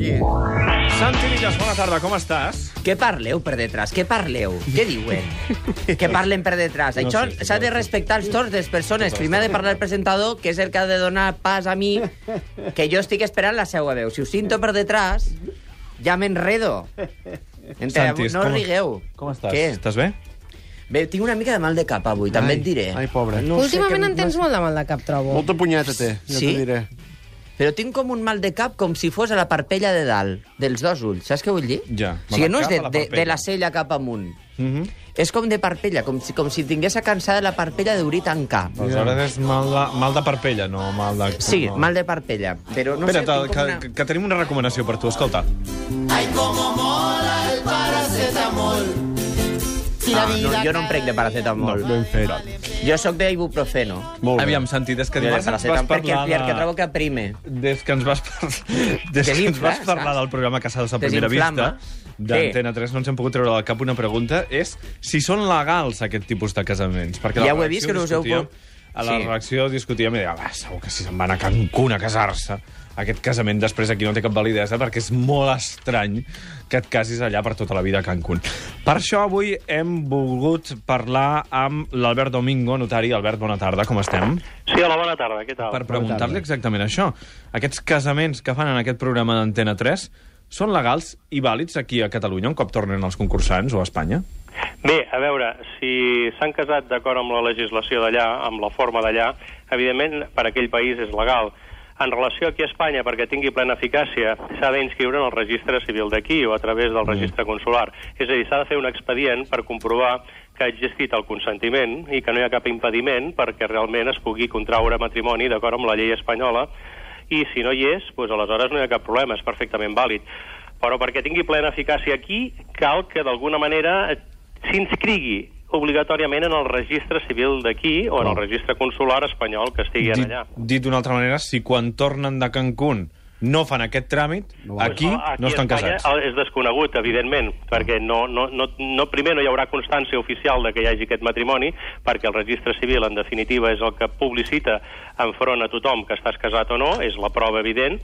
aquí. Santi Villas, bona tarda, com estàs? Què parleu per detrás? Què parleu? Què diuen? Què parlen per detrás? No Això s'ha de respectar els torns de les persones. Primer ha de parlar el presentador, que és el que ha de donar pas a mi, que jo estic esperant la seva veu. Si us sinto per detrás, ja m'enredo. Enteneu? No com- rigueu. Com estàs? Què? Estàs bé? Bé, tinc una mica de mal de cap avui, també Ai, et diré. ai, pobre. No Últimament què- en tens no... molt de mal de cap, trobo. Molta punyeta té, ja Sí? t'ho diré. Però tinc com un mal de cap com si fos a la parpella de dalt, dels dos ulls. Saps què vull dir? Ja, O sigui, no és de, de, de la cella cap amunt. Mhm. És com de parpella, com si, com si tingués cansada la parpella d'obrir tancar. Aleshores és mal de, mal de parpella, no mal de... Sí, no. mal de parpella. Però no Espera't, sé, que, una... que, que tenim una recomanació per tu, escolta. Ah, no, jo no em prec de paracetamol. Ben fet. Jo sóc d'ibuprofeno. Molt bé. Aviam, Santi, des que De dimarts ens vas paracetamol, perquè, parlar... perquè trobo que aprime. Des que ens vas, par... des que ens vas parlar del programa Casados a primera vista d'Antena 3 no ens hem pogut treure del cap una pregunta és si són legals aquest tipus de casaments perquè Ja la ho he vist, que no us heu a la Sí. redacció discutíem i deia, va, segur que si se'n van a Cancún a casar-se aquest casament després aquí no té cap validesa perquè és molt estrany que et casis allà per tota la vida a Cancún. Per això avui hem volgut parlar amb l'Albert Domingo, notari. Albert, bona tarda, com estem? Sí, hola, bona tarda, què tal? per preguntar-li exactament això. Aquests casaments que fan en aquest programa d'Antena 3 són legals i vàlids aquí a Catalunya un cop tornen els concursants o a Espanya? Bé, a veure, si s'han casat d'acord amb la legislació d'allà, amb la forma d'allà, evidentment per aquell país és legal. En relació aquí a Espanya, perquè tingui plena eficàcia, s'ha d'inscriure en el registre civil d'aquí o a través del registre consular. És a dir, s'ha de fer un expedient per comprovar que ha existit el consentiment i que no hi ha cap impediment perquè realment es pugui contraure matrimoni d'acord amb la llei espanyola i si no hi és, doncs aleshores no hi ha cap problema, és perfectament vàlid. Però perquè tingui plena eficàcia aquí, cal que d'alguna manera s'inscrigui obligatòriament en el registre civil d'aquí o en el registre consular espanyol que estigui Dit, allà. dit d'una altra manera, si quan tornen de Cancún no fan aquest tràmit, No aquí no a estan Espanya casats. és desconegut, evidentment, perquè no, no, no, no, primer no hi haurà constància oficial de que hi hagi aquest matrimoni, perquè el registre civil, en definitiva, és el que publicita enfront a tothom que estàs casat o no, és la prova evident,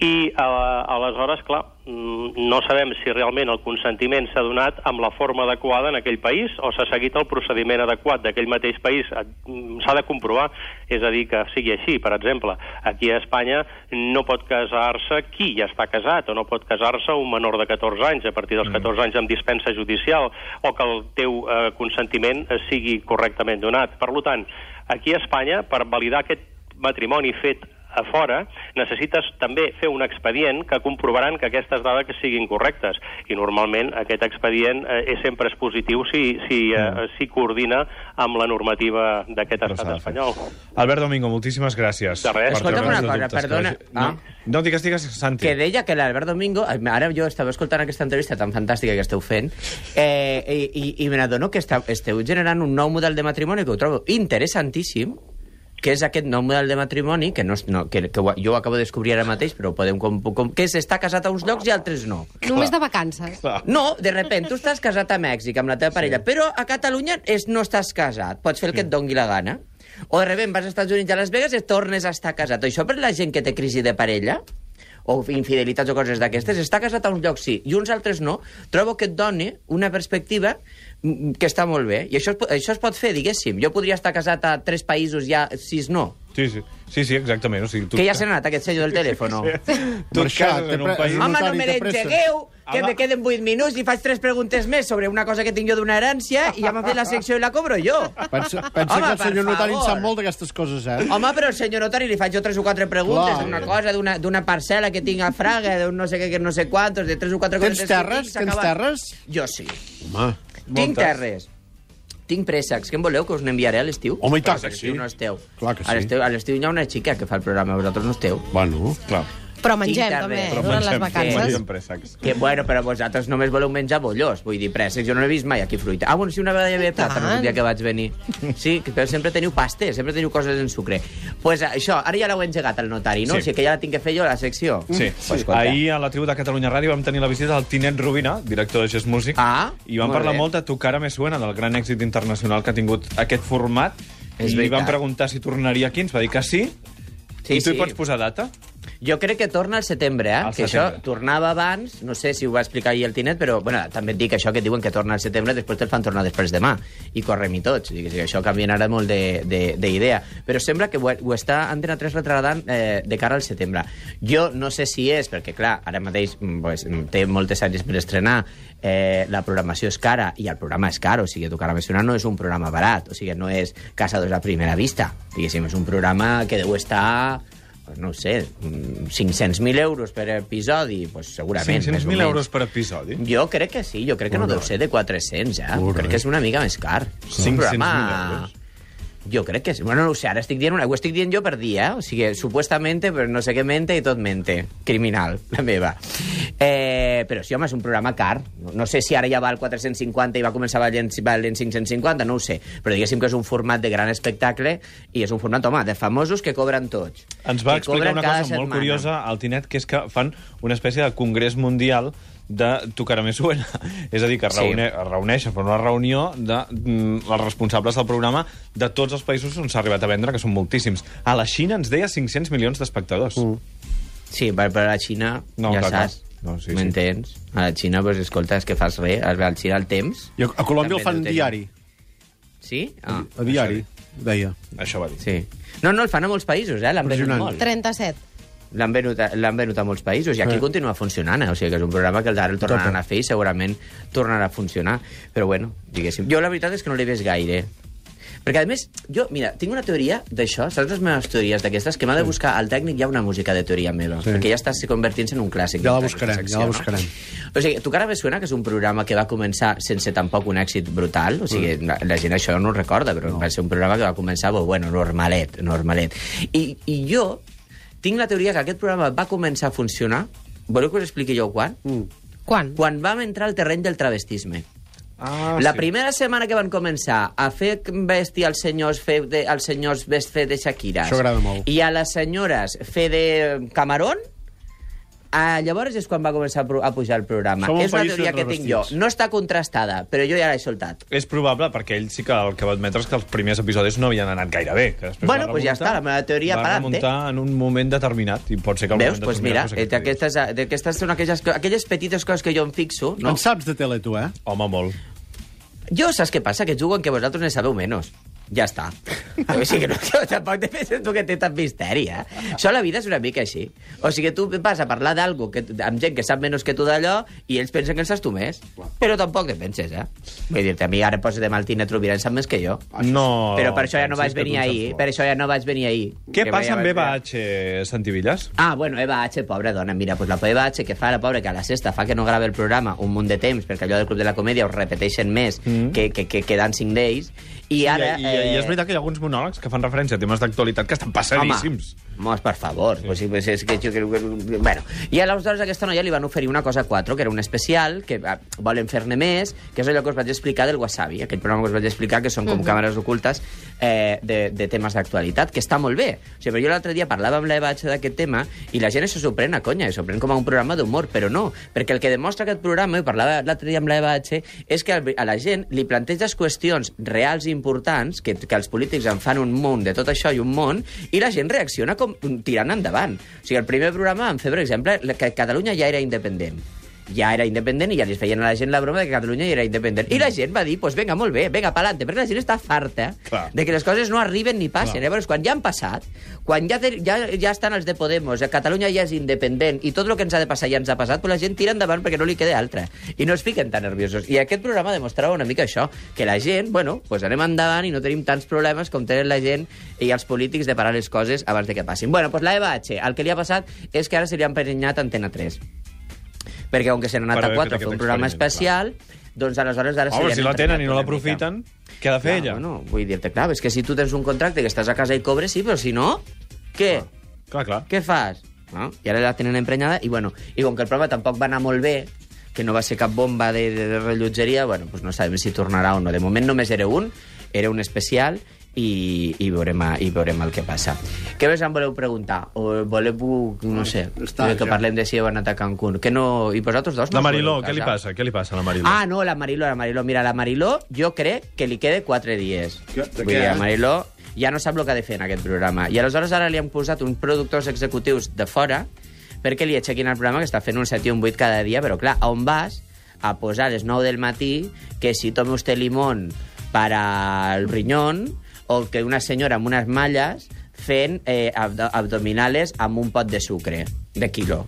i a, aleshores, clar, mm, no sabem si realment el consentiment s'ha donat amb la forma adequada en aquell país o s'ha seguit el procediment adequat d'aquell mateix país. Eh, mm, S'ha de comprovar, és a dir, que sigui així. Per exemple, aquí a Espanya no pot casar-se qui ja està casat o no pot casar-se un menor de 14 anys a partir dels 14 anys amb dispensa judicial o que el teu eh, consentiment eh, sigui correctament donat. Per tant, aquí a Espanya, per validar aquest matrimoni fet a fora, necessites també fer un expedient que comprovaran que aquestes dades que siguin correctes. I normalment aquest expedient eh, és sempre és positiu si, si, eh, si coordina amb la normativa d'aquest estat espanyol. Albert Domingo, moltíssimes gràcies. De res. per Escolta'm una cosa, dubtes que perdona. No, Ah. no digues, digues, Santi. Que deia que l'Albert Domingo... Ara jo estava escoltant aquesta entrevista tan fantàstica que esteu fent eh, i, i, i me n'adono que esteu generant un nou model de matrimoni que ho trobo interessantíssim que és aquest nou model de matrimoni, que, no, és- no, que, que ho- jo ho acabo de descobrir ara mateix, però ho podem com, com, que és estar casat a uns llocs i altres no. Només de vacances. Clar. No, de repente tu estàs casat a Mèxic amb la teva parella, però a Catalunya és, no estàs casat, pots fer el que et dongui la gana. O de repente vas als Estats Units a Las Vegas i tornes a estar casat. Això per la gent que té crisi de parella, o infidelitats o coses d'aquestes, està casat a uns llocs sí i uns altres no, trobo que et doni una perspectiva mm, que està molt bé. I això, això es pot fer, diguéssim. Jo podria estar casat a tres països i a sis no. Sí, sí, sí, sí exactament. O sigui, tu... Que ja s'ha anat aquest sello del telèfon. Tu et cases en un pre- país... Home, no me l'engegueu, que Home. me queden 8 minuts i faig tres preguntes més sobre una cosa que tinc jo d'una herència i ja m'ha fet la secció i la cobro jo. Pensa, pensa Home, que el senyor notari en sap molt d'aquestes coses, eh? Home, però el senyor notari li faig jo tres o quatre preguntes Clar. d'una cosa, d'una d'una parcel·la que tinc a Fraga, d'un no sé què, que no sé quantos, de tres o quatre Tens terres? Tens terres? Jo sí. Home, Tinc terres. Tinc préssecs. Què en voleu, que us n'enviaré a l'estiu? Home, i tant que sí. no esteu. Clar que sí. A l'estiu hi ha una xica que fa el programa, vosaltres no esteu. bueno. Clar. Però mengem, també, terres. Però durant les vacances. mengem préssecs. Que, bueno, però vosaltres només voleu menjar bollós, vull dir, préssecs. Jo no he vist mai aquí fruita. Ah, bueno, sí, una vegada hi havia plàtans tant. un dia que vaig venir. Sí, que però sempre teniu pastes, sempre teniu coses en sucre. pues això, ara ja l'heu engegat al notari, no? Sí. O sigui que ja la tinc que fer jo, la secció. Sí. Pues, escolta. Ahir a la tribu de Catalunya Ràdio vam tenir la visita del Tinet Rubina, director de Gest Music, Ah, i vam molt parlar bé. molt de Tu cara me suena, del gran èxit internacional que ha tingut aquest format, És i li vam preguntar si tornaria aquí, ens va dir que sí, Sí, i tu sí. hi pots posar data? Jo crec que torna al setembre, eh? Al que setembre. això tornava abans, no sé si ho va explicar ahir el Tinet, però bueno, també et dic això que diuen que torna al setembre, després te'l fan tornar després demà, i correm-hi tots. Que això canviarà molt de- de- d'idea. Però sembla que ho, ho està Antena 3 retardant eh, de cara al setembre. Jo no sé si és, perquè clar, ara mateix mm, pues, mm, té moltes sèries per estrenar, eh, la programació és cara, i el programa és car, o sigui, Tu cara nacional no és un programa barat, o sigui, no és Caçadors a primera vista, diguéssim, és un programa que deu estar pues no ho sé, mm, 500.000 euros per episodi, pues segurament. més o 500.000 menys. euros per episodi? Jo crec que sí, jo crec que no deu ser de 400, ja. Molt crec que és una mica més car. És un 500.000 programa- euros. Jo crec que sí. Bueno, no ho sé, ara estic dient una... Ho estic dient jo per dir, eh? O sigui, supuestamente, però no sé què mente i tot mente. Criminal, la meva. Eh, però sí, home, és un programa car. No, no sé si ara ja val 450 i va començar valent, valent 550, no ho sé. Però diguéssim que és un format de gran espectacle i és un format, home, de famosos que cobren tots. Ens va explicar una cosa molt setmana. curiosa al Tinet, que és que fan una espècie de congrés mundial de Tocar Més Suena. És a dir, que Sí. reune, es reuneixen per una reunió de mm, els responsables del programa de tots els països on s'ha arribat a vendre, que són moltíssims. A la Xina ens deia 500 milions d'espectadors. Mm. Sí, per, per a la Xina, No, ja clar, clar. saps. No, sí, sí. M'entens? A la Xina, doncs, escolta, és que fas res. A la Xina el temps... I a, a Colòmbia el fan diari. Sí? Ah, A diari, deia. Això va dir. sí. No, no, el fan a molts països, eh? L'han venut Impressionant. molt. 37. L'han venut, a- venut a molts països i aquí Sí. continua funcionant, eh? o sigui que és un programa que el d'ara el tornaran a fer i segurament tornarà a funcionar. Però bueno, diguéssim. Jo la veritat és que no l'he vist gaire. Perquè, a més, jo, mira, tinc una teoria d'això, saps les meves teories d'aquestes? Que m'ha de buscar al tècnic ha una música de teoria meva, Sí. perquè ja està convertint-se en un clàssic. Ja la buscarem, secció, ja la no? buscarem. O sigui, Tu cara suena que és un programa que va començar sense tampoc un èxit brutal, o sigui, Mm. la, la gent això no ho recorda, però no. va ser un programa que va començar, bo, bueno, normalet, normalet. I, I jo tinc la teoria que aquest programa va començar a funcionar, voleu que us expliqui jo quan? Mm. Quan? Quan vam entrar al terreny del travestisme. Ah, la sí. primera setmana que van començar a fer vestir els senyors fer de, els senyors vest fer de Shakira Això agrada molt. i a les senyores fer de Camarón Ah, llavors és quan va començar a, pujar el programa. Som un és una país teoria que tinc jo. No està contrastada, però jo ja l'he soltat. És probable, perquè ell sí que el que va admetre és que els primers episodis no havien anat gaire bé. Que després Bueno, va pues ja remuntar- està, la meva teoria va pa'lante. remuntar en un moment determinat, i pot ser que el Veus? moment Doncs pues mira, determinat eh, fos aquest d'aquestes d'aquestes són aquelles, co- aquelles petites coses que jo em fixo. No. En saps de tele, tu, eh? Home, molt. Jo saps què passa? Que jugo en que vosaltres ne sabeu menys. Ja està. O sigui, no, que tampoc te penses tu que té tant misteri, eh? Això la vida és una mica així. O sigui, tu vas a parlar d'algú que, amb gent que sap menys que tu d'allò i ells pensen que en saps tu més. Però tampoc te penses, eh? Vull dir-te, a mi ara posa de Maltina Trovirà en sap més que jo. No. Però per això ja no vaig venir ahir. Per això ja no vaig venir ahir. Què passa amb Eva. H. Santivillas? Ah, bueno, Eva H, pobra dona. Mira, pues la Eva H, que fa la pobra, que a la sexta fa que no grava el programa un munt de temps, perquè allò del Club de la Comèdia ho repeteixen més mm. que, que, que, que Dancing Days, i ara... I, i, I és veritat que hi ha alguns monòlegs que fan referència a temes d'actualitat que estan passadíssims. Home, home, per favor. Sí. Pues, sí, pues és que, jo, que, bueno, i aleshores a aquesta noia li van oferir una cosa 4, que era un especial, que ah, volen fer-ne més, que és allò que us vaig explicar del Wasabi, aquell programa que us vaig explicar, que són com Mhm. càmeres ocultes eh, de, de temes d'actualitat, que està molt bé. O sigui, però jo l'altre dia parlava amb l'Eva H d'aquest tema i la gent se sorprèn a conya, se sorprèn com a un programa d'humor, però no, perquè el que demostra aquest programa, i parlava l'altre dia amb l'Eva H, és que a la gent li planteges qüestions reals i importants, que, que els polítics en fan un munt de tot això i un món, i la gent reacciona com tirant endavant. O sigui, el primer programa vam fer, per exemple, que Catalunya ja era independent ja era independent i ja li feien a la gent la broma de que Catalunya ja era independent. I la gent va dir, pues venga, molt bé, venga, pa'lante, perquè la gent està farta Clar. de que les coses no arriben ni passen. Clar. Llavors, quan ja han passat, quan ja, te- ja, ja estan els de Podemos, eh, Catalunya ja és independent i tot el que ens ha de passar ja ens ha passat, pues la gent tira endavant perquè no li queda altra. I no es fiquen tan nerviosos. I aquest programa demostrava una mica això, que la gent, bueno, pues anem endavant i no tenim tants problemes com tenen la gent i els polítics de parar les coses abans de que passin. Bueno, pues la Eva H, el que li ha passat és que ara se li ha emprenyat Antena 3 perquè com que se n'ha anat a haver 4 fet a fer un programa especial, doncs aleshores ara Home, si la tenen i no l'aprofiten, què ha de fer Clar, ella? Bueno, vull dir-te, clar, és que si tu tens un contracte que estàs a casa i cobres, sí, però si no, què? Clar, clar. Què fas? No? I ara la tenen emprenyada i, bueno, i com que el programa tampoc va anar molt bé, que no va ser cap bomba de, de, de rellotgeria, bueno, pues no sabem si tornarà o no. De moment només era un, era un especial, i, i, veurem, i veurem el que passa. Què més em voleu preguntar? O voleu, no sé, Està, que ja. parlem de si heu anat a Cancún? Que no... I vosaltres dos no La Mariló, què li passa? Què li passa a la Mariló? Ah, no, la Mariló, la Mariló. Mira, la Mariló, jo crec que li quede quatre dies. Que- Vull dir, eh? la Mariló... ja no sap el que ha de fer en aquest programa. I aleshores ara li han posat uns productors executius de fora perquè li aixequin el programa que està fent un 7 i un 8 cada dia, però clar, on vas a posar a les 9 del matí que si tome usted limón para el riñón o que una senyora amb unes malles fent eh, abdo abdominales amb un pot de sucre, de quilo.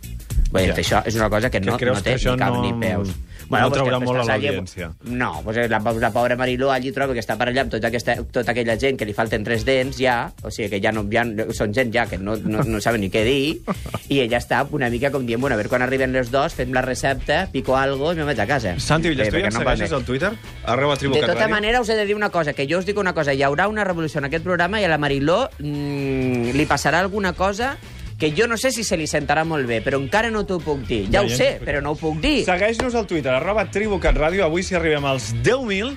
Vull dir, Ja. això és una cosa que Que no, no té que ni cap no- ni peus. No pues traurà molt a l'audiència. No, pues la, la pobra Mariló allí troba que està per allà amb tota, aquesta, tota aquella gent que li falten tres dents ja, o sigui que ja no, ja, són gent ja que no, no, no saben ni què dir, i ella està una mica com dient, bueno, a veure quan arriben les dos, fem la recepta, pico algo i me vaig a casa. Santi Villés, Eh, ens no segueixes al Twitter? Arroba De Tribucat tota Ràdio? manera, us he de dir una cosa, que jo us dic una cosa, hi haurà una revolució en aquest programa i a la Mariló mm, li passarà alguna cosa que jo no sé si se li sentarà molt bé, però encara no t'ho puc dir. Ja ho ja sé, però no ho puc dir. Segueix-nos al Twitter, arroba Tribucat Ràdio. Avui, si arribem als 10.000,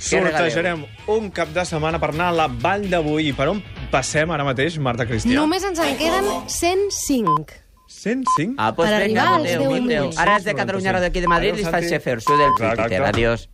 sortejarem un cap de setmana per anar a la Vall d'Avui. I per on passem ara mateix, Marta Cristià? Només ens en queden 105. 105? Ah, pues Per venga, arribar als adéu, 10.000. adéu. Ara és de Catalunya Ràdio aquí de Madrid Adéu, i faig fer-s'ho del. Twitter. Adiós.